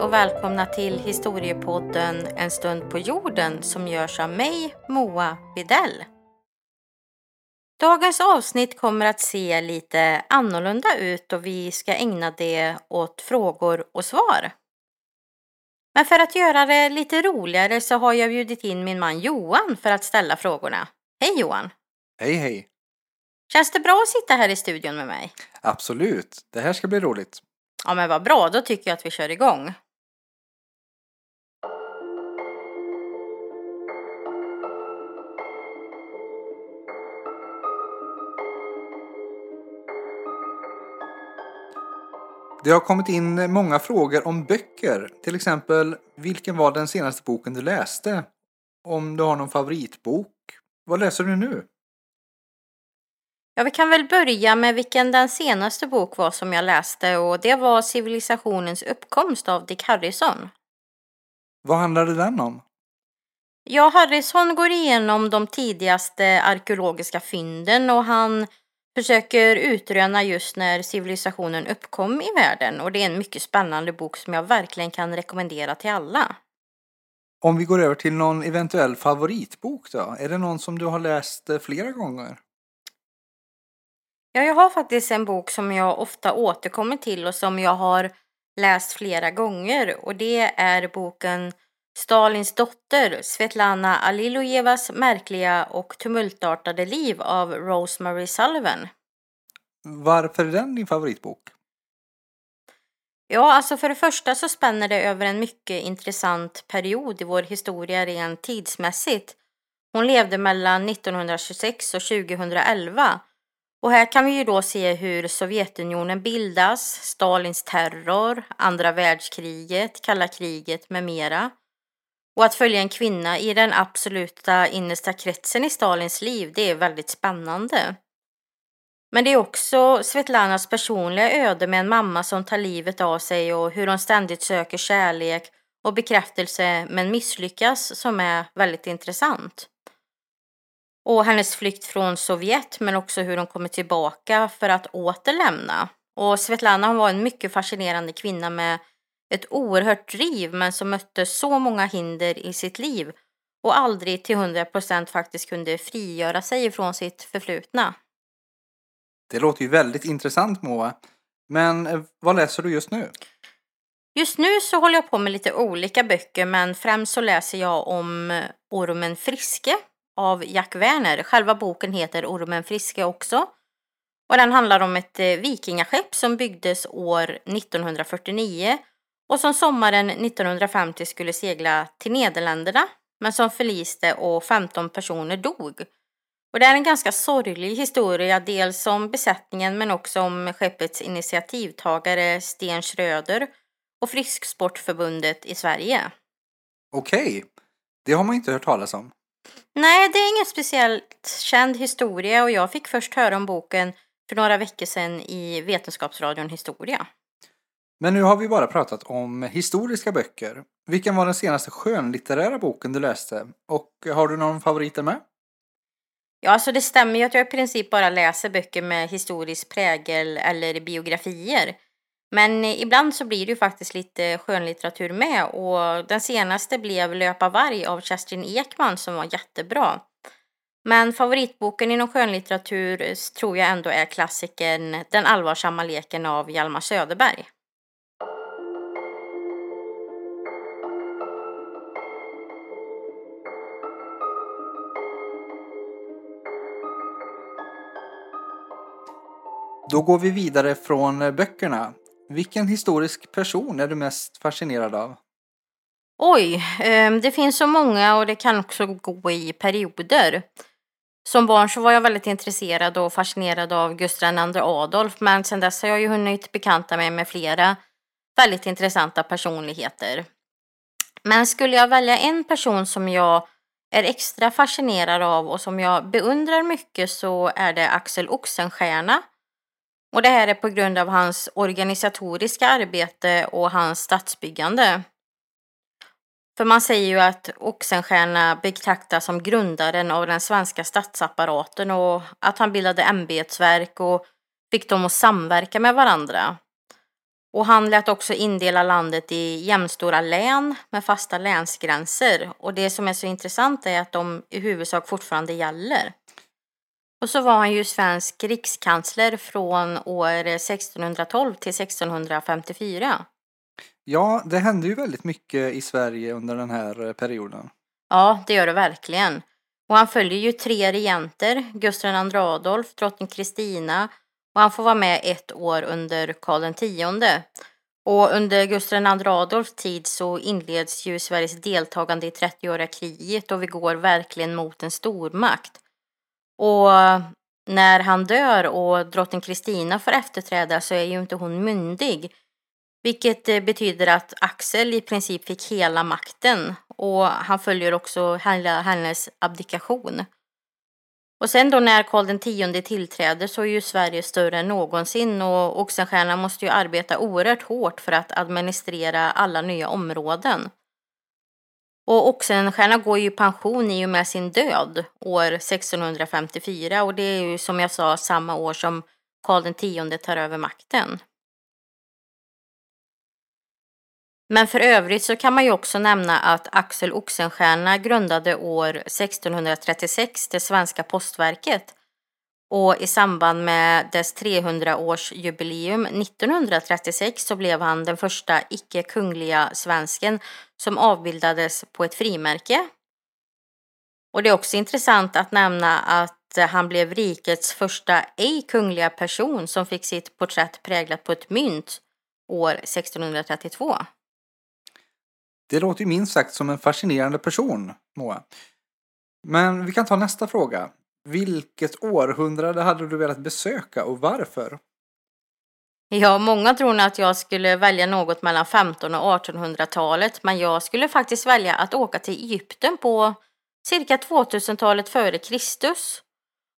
och välkomna till historiepodden En stund på jorden som görs av mig, Moa Videll. Dagens avsnitt kommer att se lite annorlunda ut och vi ska ägna det åt frågor och svar. Men för att göra det lite roligare så har jag bjudit in min man Johan för att ställa frågorna. Hej Johan! Hej hej! Känns det bra att sitta här i studion med mig? Absolut, det här ska bli roligt. Ja men vad bra, då tycker jag att vi kör igång. Det har kommit in många frågor om böcker. Till exempel, vilken var den senaste boken du läste? Om du har någon favoritbok. Vad läser du nu? Ja, vi kan väl börja med vilken den senaste bok var som jag läste och det var Civilisationens uppkomst av Dick Harrison. Vad handlade den om? Ja, Harrison går igenom de tidigaste arkeologiska fynden och han försöker utröna just när civilisationen uppkom i världen och det är en mycket spännande bok som jag verkligen kan rekommendera till alla. Om vi går över till någon eventuell favoritbok då? Är det någon som du har läst eh, flera gånger? Ja, jag har faktiskt en bok som jag ofta återkommer till och som jag har läst flera gånger och det är boken Stalins dotter Svetlana Alilojevas märkliga och tumultartade liv av Rosemary Sullivan. Varför är den din favoritbok? Ja, alltså för det första så spänner det över en mycket intressant period i vår historia rent tidsmässigt. Hon levde mellan 1926 och 2011 och här kan vi ju då se hur Sovjetunionen bildas, Stalins terror, andra världskriget, kalla kriget med mera. Och att följa en kvinna i den absoluta innersta kretsen i Stalins liv, det är väldigt spännande. Men det är också Svetlanas personliga öde med en mamma som tar livet av sig och hur hon ständigt söker kärlek och bekräftelse men misslyckas som är väldigt intressant. Och hennes flykt från Sovjet men också hur hon kommer tillbaka för att återlämna. Och Svetlana hon var en mycket fascinerande kvinna med ett oerhört driv men som mötte så många hinder i sitt liv och aldrig till 100% faktiskt kunde frigöra sig ifrån sitt förflutna. Det låter ju väldigt intressant Moa. Men eh, vad läser du just nu? Just nu så håller jag på med lite olika böcker men främst så läser jag om ormen Friske av Jack Werner. Själva boken heter Ormen Friske också. Och den handlar om ett eh, vikingaskepp som byggdes år 1949 och som sommaren 1950 skulle segla till Nederländerna men som förliste och 15 personer dog. Och det är en ganska sorglig historia, dels om besättningen men också om skeppets initiativtagare Sten Schröder och Frisksportförbundet i Sverige. Okej, det har man inte hört talas om. Nej, det är ingen speciellt känd historia och jag fick först höra om boken för några veckor sedan i Vetenskapsradion Historia. Men nu har vi bara pratat om historiska böcker. Vilken var den senaste skönlitterära boken du läste? Och har du någon favoriter med? Ja, alltså det stämmer ju att jag i princip bara läser böcker med historisk prägel eller biografier. Men ibland så blir det ju faktiskt lite skönlitteratur med och den senaste blev Löpa varg av Kerstin Ekman som var jättebra. Men favoritboken inom skönlitteratur tror jag ändå är klassikern Den allvarsamma leken av Hjalmar Söderberg. Då går vi vidare från eh, böckerna. Vilken historisk person är du mest fascinerad av? Oj, ehm, det finns så många och det kan också gå i perioder. Som barn så var jag väldigt intresserad och fascinerad av Gustav II Adolf men sen dess har jag ju hunnit bekanta mig med flera väldigt intressanta personligheter. Men skulle jag välja en person som jag är extra fascinerad av och som jag beundrar mycket så är det Axel Oxenstierna och det här är på grund av hans organisatoriska arbete och hans stadsbyggande. För man säger ju att Oxenstierna betraktas som grundaren av den svenska statsapparaten och att han bildade ämbetsverk och fick dem att samverka med varandra. Och han lät också indela landet i jämnstora län med fasta länsgränser. Och det som är så intressant är att de i huvudsak fortfarande gäller. Och så var han ju svensk rikskansler från år 1612 till 1654. Ja, det hände ju väldigt mycket i Sverige under den här eh, perioden. Ja, det gör det verkligen. Och han följer ju tre regenter, Gustav II Adolf, drottning Kristina och han får vara med ett år under Karl X. Och under Gustav II Adolfs tid så inleds ju Sveriges deltagande i 30-åriga kriget och vi går verkligen mot en stormakt. Och när han dör och drottning Kristina får efterträda så är ju inte hon myndig. Vilket eh, betyder att Axel i princip fick hela makten och han följer också hennes abdikation. Och sen då när Karl X tillträder så är ju Sverige större än någonsin och Oxenstierna måste ju arbeta oerhört hårt för att administrera alla nya områden. Och Oxenstierna går ju i pension i och med sin död år 1654 och det är ju som jag sa samma år som Karl X tar över makten. Men för övrigt så kan man ju också nämna att Axel Oxenstierna grundade år 1636 det svenska postverket och i samband med dess 300-årsjubileum 1936 så blev han den första icke-kungliga svensken som avbildades på ett frimärke. Och det är också intressant att nämna att han blev rikets första ej kungliga person som fick sitt porträtt präglat på ett mynt år 1632. Det låter ju minst sagt som en fascinerande person, Moa. Men vi kan ta nästa fråga. Vilket århundrade hade du velat besöka och varför? Ja, många tror nog att jag skulle välja något mellan 15 och 1800-talet, men jag skulle faktiskt välja att åka till Egypten på cirka 2000-talet före Kristus.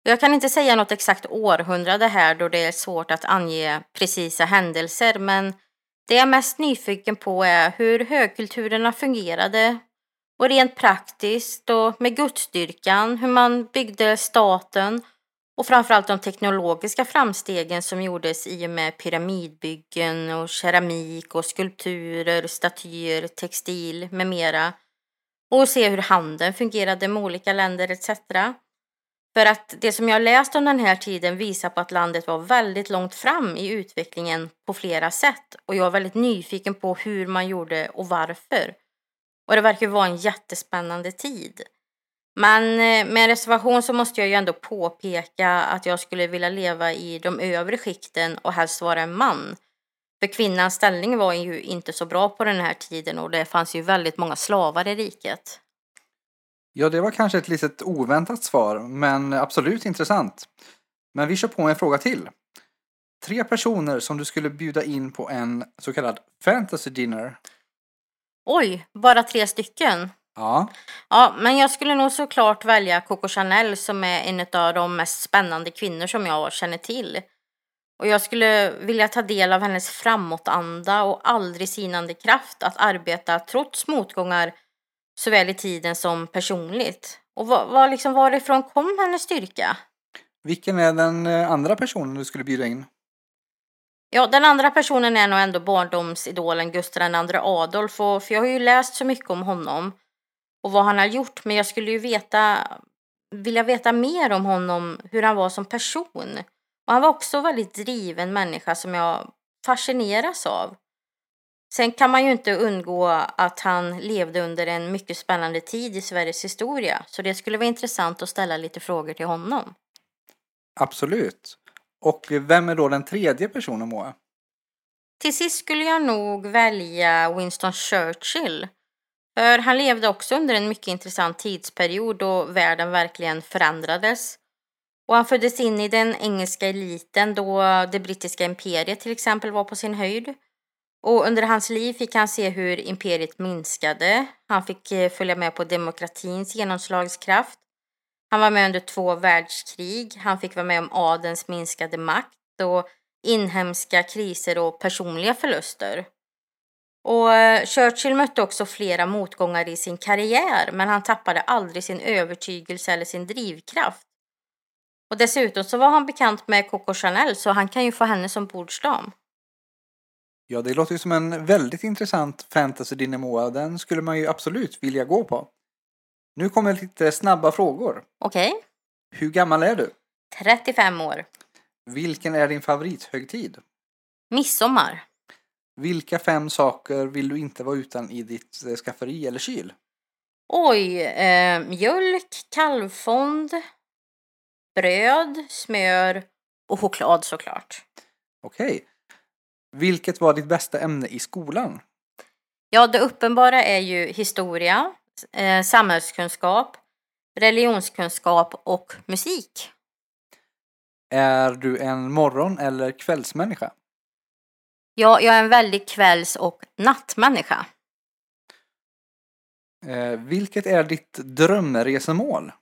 Jag kan inte säga något exakt århundrade här då det är svårt att ange precisa händelser, men det jag är mest nyfiken på är hur högkulturerna fungerade och rent praktiskt och med gudsdyrkan, hur man byggde staten och framförallt de teknologiska framstegen som gjordes i och med pyramidbyggen och keramik och skulpturer, statyer, textil med mera. Och se hur handeln fungerade med olika länder etc. För att det som jag läst om den här tiden visar på att landet var väldigt långt fram i utvecklingen på flera sätt och jag är väldigt nyfiken på hur man gjorde och varför. Och det verkar vara en jättespännande tid. Men eh, med reservation så måste jag ju ändå påpeka att jag skulle vilja leva i de övre skikten och helst vara en man. För kvinnans ställning var ju inte så bra på den här tiden och det fanns ju väldigt många slavar i riket. Ja, det var kanske ett litet oväntat svar, men absolut intressant. Men vi kör på en fråga till. Tre personer som du skulle bjuda in på en så kallad fantasy dinner. Oj, bara tre stycken? Ja. Ja, men jag skulle nog såklart välja Coco Chanel som är en av de mest spännande kvinnor som jag känner till. Och jag skulle vilja ta del av hennes framåtanda och aldrig sinande kraft att arbeta trots motgångar såväl i tiden som personligt. Och var, var liksom, varifrån kom hennes styrka? Vilken är den eh, andra personen du skulle bjuda in? Ja, den andra personen är nog ändå barndomsidolen Gustav II Adolf, och, för jag har ju läst så mycket om honom och vad han har gjort, men jag skulle ju veta, vilja veta mer om honom, hur han var som person. Och han var också en väldigt driven människa som jag fascineras av. Sen kan man ju inte undgå att han levde under en mycket spännande tid i Sveriges historia, så det skulle vara intressant att ställa lite frågor till honom. Absolut. Och vem är då den tredje personen, Moa? Till sist skulle jag nog välja Winston Churchill. För han levde också under en mycket intressant tidsperiod då världen verkligen förändrades. Och han föddes in i den engelska eliten då det brittiska imperiet till exempel var på sin höjd. Och under hans liv fick han se hur imperiet minskade. Han fick eh, följa med på demokratins genomslagskraft. Han var med under två världskrig. Han fick vara med om adelns minskade makt och inhemska kriser och personliga förluster. Och eh, Churchill mötte också flera motgångar i sin karriär men han tappade aldrig sin övertygelse eller sin drivkraft. Och dessutom så var han bekant med Coco Chanel så han kan ju få henne som bordsdam. Ja, det låter ju som en väldigt intressant fantasy Dinnemoa. Den skulle man ju absolut vilja gå på. Nu kommer lite snabba frågor. Okej. Hur gammal är du? 35 år. Vilken är din favorithögtid? Midsommar. Vilka fem saker vill du inte vara utan i ditt eh, skafferi eller kyl? Oj, eh, mjölk, kalvfond, bröd, smör och choklad såklart. Okej. Vilket var ditt bästa ämne i skolan? Ja, det uppenbara är ju historia, eh, samhällskunskap, religionskunskap och musik. Är du en morgon eller kvällsmänniska? Ja, jag är en väldigt kvälls och nattmänniska. Eh, vilket är ditt drömresemål?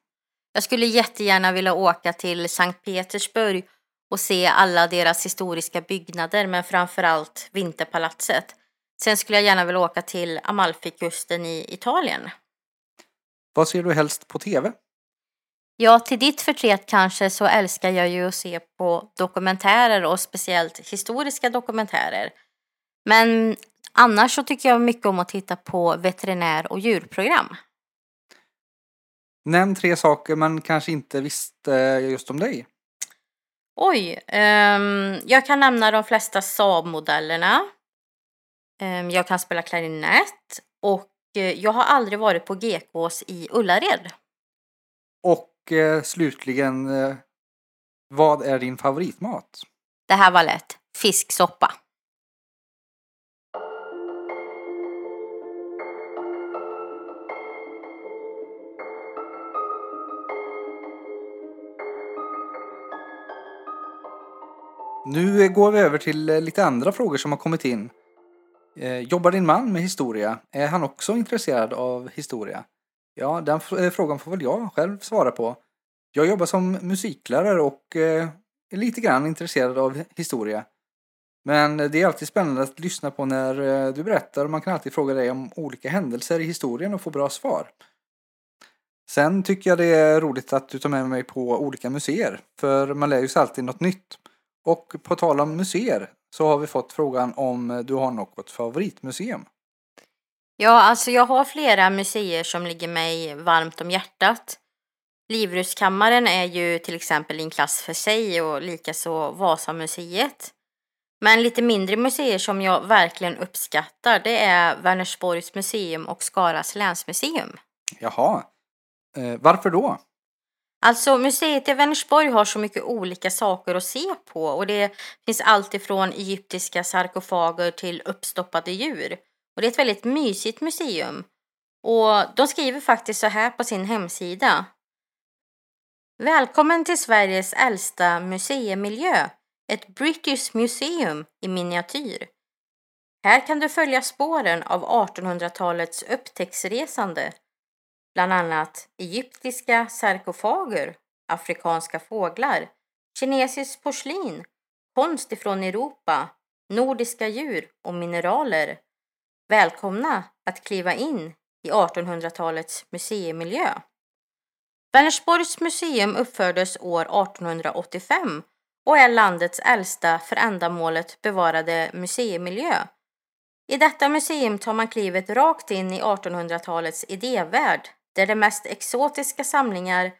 Jag skulle jättegärna vilja åka till Sankt Petersburg och se alla deras historiska byggnader, men framförallt Vinterpalatset. Sen skulle jag gärna vilja åka till Amalfikusten i Italien. Vad ser du helst på TV? Ja, till ditt förtret kanske så älskar jag ju att se på dokumentärer och speciellt historiska dokumentärer. Men annars så tycker jag mycket om att titta på veterinär och djurprogram. Nämn tre saker man kanske inte visste just om dig. Oj, ehm, jag kan nämna de flesta Saab-modellerna. Ehm, jag kan spela klarinett och eh, jag har aldrig varit på GKs i Ullared. Och eh, slutligen, eh, vad är din favoritmat? Det här var lätt. Fisksoppa. Nu går vi över till lite andra frågor som har kommit in. Eh, jobbar din man med historia? Är han också intresserad av historia? Ja, den eh, frågan får väl jag själv svara på. Jag jobbar som musiklärare och eh, är lite grann intresserad av historia. Men det är alltid spännande att lyssna på när du berättar och man kan alltid fråga dig om olika händelser i historien och få bra svar. Sen tycker jag det är roligt att du tar med mig på olika museer, för man lär ju sig alltid något nytt. Och på tal om museer så har vi fått frågan om du har något favoritmuseum. Ja, alltså jag har flera museer som ligger mig varmt om hjärtat. Livrustkammaren är ju till exempel i en klass för sig och likaså Vasamuseet. Men lite mindre museer som jag verkligen uppskattar det är Vänersborgs museum och Skaras länsmuseum. Jaha, eh, varför då? Alltså museet i Vänersborg har så mycket olika saker att se på och det finns allt ifrån egyptiska sarkofager till uppstoppade djur. Och det är ett väldigt mysigt museum. Och de skriver faktiskt så här på sin hemsida. Välkommen till Sveriges äldsta museimiljö, ett British Museum i miniatyr. Här kan du följa spåren av 1800-talets upptäcktsresande bland annat egyptiska sarkofager, afrikanska fåglar, kinesiskt porslin, konst ifrån Europa, nordiska djur och mineraler. Välkomna att kliva in i 1800-talets museimiljö. Vänersborgs museum uppfördes år 1885 och är landets äldsta för ändamålet bevarade museimiljö. I detta museum tar man klivet rakt in i 1800-talets idévärld där de mest exotiska samlingar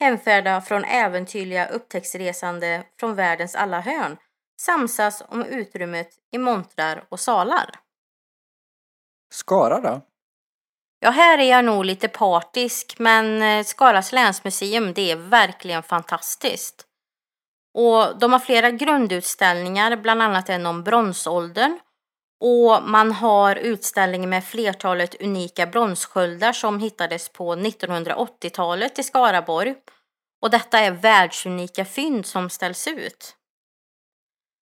hemfärda från äventyrliga upptäcktsresande från världens alla hörn samsas om utrymmet i montrar och salar. Skara då? Ja, här är jag nog lite partisk, men eh, Skaras länsmuseum, det är verkligen fantastiskt. Och de har flera grundutställningar, bland annat en om bronsåldern. Och man har utställning med flertalet unika bronssköldar som hittades på 1980-talet i Skaraborg. Och detta är världsunika fynd som ställs ut.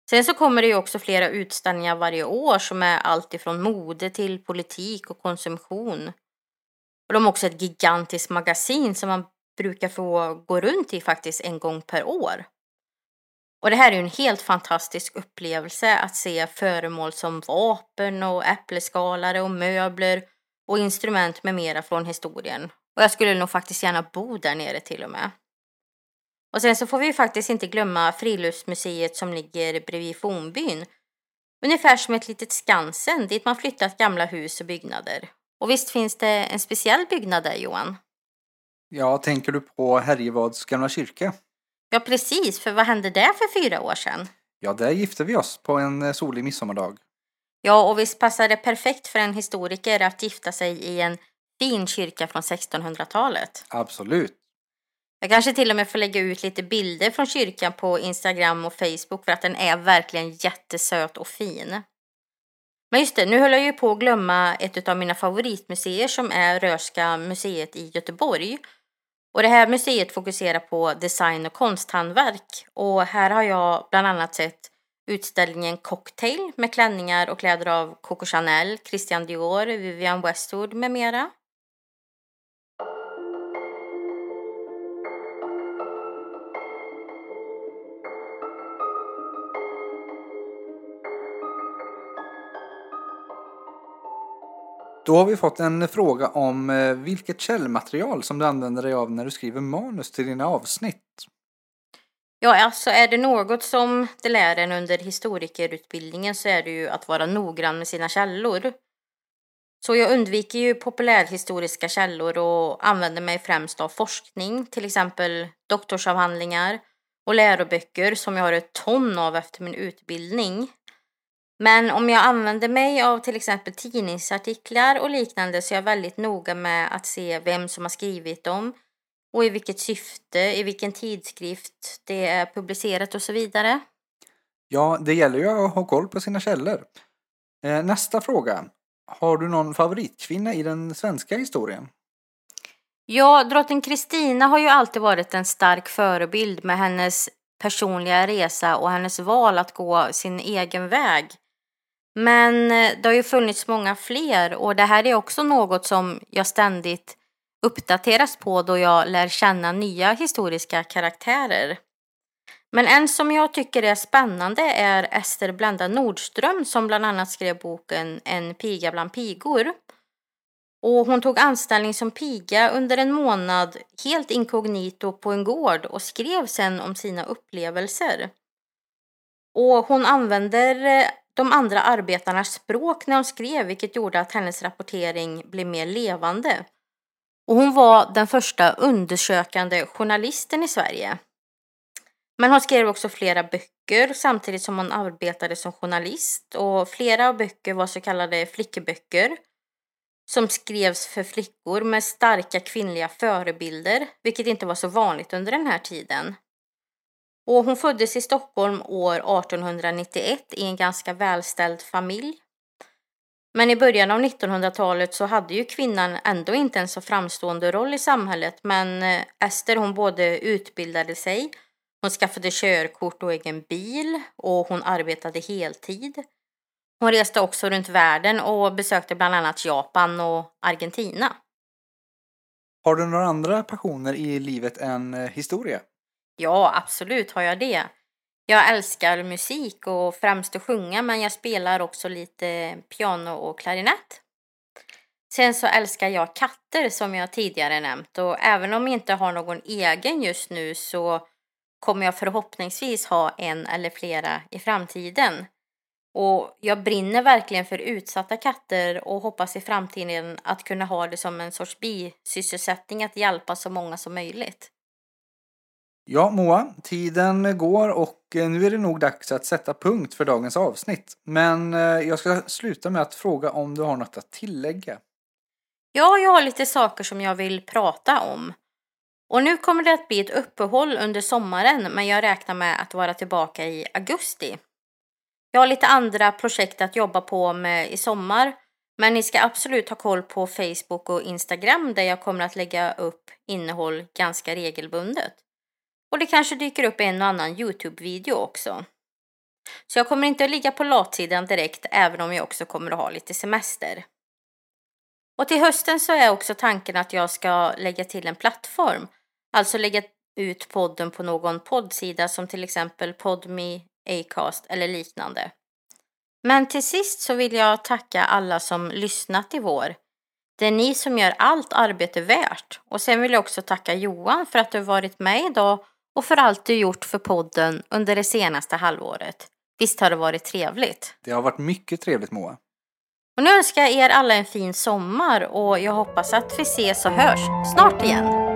Sen så kommer det ju också flera utställningar varje år som är allt ifrån mode till politik och konsumtion. Och de har också ett gigantiskt magasin som man brukar få gå runt i faktiskt en gång per år. Och det här är ju en helt fantastisk upplevelse att se föremål som vapen och äppelskalare och möbler och instrument med mera från historien. Och jag skulle nog faktiskt gärna bo där nere till och med. Och sen så får vi ju faktiskt inte glömma Friluftsmuseet som ligger bredvid fornbyn. Ungefär som ett litet Skansen dit man flyttat gamla hus och byggnader. Och visst finns det en speciell byggnad där Johan? Ja, tänker du på Härjevads gamla kyrka? Ja precis, för vad hände där för fyra år sedan? Ja, där gifte vi oss på en eh, solig midsommardag. Ja, och visst passar det perfekt för en historiker att gifta sig i en fin kyrka från 1600-talet. Absolut. Jag kanske till och med får lägga ut lite bilder från kyrkan på Instagram och Facebook för att den är verkligen jättesöt och fin. Men just det, nu höll jag ju på att glömma ett av mina favoritmuseer som är Rörska museet i Göteborg. Och det här museet fokuserar på design och konsthantverk. Och här har jag bland annat sett utställningen Cocktail med klänningar och kläder av Coco Chanel, Christian Dior, Vivienne Westwood med mera. Då har vi fått en fråga om eh, vilket källmaterial som du använder dig av när du skriver manus till dina avsnitt. Ja, alltså är det något som det lär en under historikerutbildningen så är det ju att vara noggrann med sina källor. Så jag undviker ju populärhistoriska källor och använder mig främst av forskning, till exempel doktorsavhandlingar och läroböcker som jag har ett ton av efter min utbildning. Men om jag använder mig av till exempel tidningsartiklar och liknande så är jag väldigt noga med att se vem som har skrivit dem och i vilket syfte, i vilken tidskrift det är publicerat och så vidare. Ja, det gäller ju att ha koll på sina källor. Eh, nästa fråga. Har du någon favoritkvinna i den svenska historien? Ja, drottning Kristina har ju alltid varit en stark förebild med hennes personliga resa och hennes val att gå sin egen väg. Men eh, det har ju funnits många fler och det här är också något som jag ständigt uppdateras på då jag lär känna nya historiska karaktärer. Men en som jag tycker är spännande är Ester Blenda Nordström som bland annat skrev boken En piga bland pigor. Och hon tog anställning som piga under en månad helt inkognito på en gård och skrev sen om sina upplevelser. Och hon använder eh, de andra arbetarnas språk när hon skrev vilket gjorde att hennes rapportering blev mer levande. Och hon var den första undersökande journalisten i Sverige. Men hon skrev också flera böcker samtidigt som hon arbetade som journalist och flera av böcker var så kallade flickböcker som skrevs för flickor med starka kvinnliga förebilder, vilket inte var så vanligt under den här tiden. Och hon föddes i Stockholm år 1891 i en ganska välställd familj. Men i början av 1900-talet så hade ju kvinnan ändå inte en så framstående roll i samhället men eh, Ester hon både utbildade sig, hon skaffade körkort och egen bil och hon arbetade heltid. Hon reste också runt världen och besökte bland annat Japan och Argentina. Har du några andra passioner i livet än eh, historia? Ja, absolut har jag det. Jag älskar musik och främst att sjunga men jag spelar också lite piano och klarinett. Sen så älskar jag katter som jag tidigare nämnt och även om jag inte har någon egen just nu så kommer jag förhoppningsvis ha en eller flera i framtiden. Och jag brinner verkligen för utsatta katter och hoppas i framtiden att kunna ha det som en sorts bisysselsättning att hjälpa så många som möjligt. Ja, Moa, tiden går och eh, nu är det nog dags att sätta punkt för dagens avsnitt. Men eh, jag ska sluta med att fråga om du har något att tillägga. Ja, jag har lite saker som jag vill prata om. Och nu kommer det att bli ett uppehåll under sommaren, men jag räknar med att vara tillbaka i augusti. Jag har lite andra projekt att jobba på med i sommar, men ni ska absolut ha koll på Facebook och Instagram där jag kommer att lägga upp innehåll ganska regelbundet. Och det kanske dyker upp en och annan Youtube-video också. Så jag kommer inte att ligga på latsidan direkt även om jag också kommer att ha lite semester. Och till hösten så är också tanken att jag ska lägga till en plattform. Alltså lägga ut podden på någon poddsida som till exempel Podme, Acast eller liknande. Men till sist så vill jag tacka alla som lyssnat i vår. Det är ni som gör allt arbete värt. Och sen vill jag också tacka Johan för att du varit med idag och för allt du gjort för podden under det senaste halvåret. Visst har det varit trevligt? Det har varit mycket trevligt Moa. Och nu önskar jag er alla en fin sommar och jag hoppas att vi ses och hörs snart igen.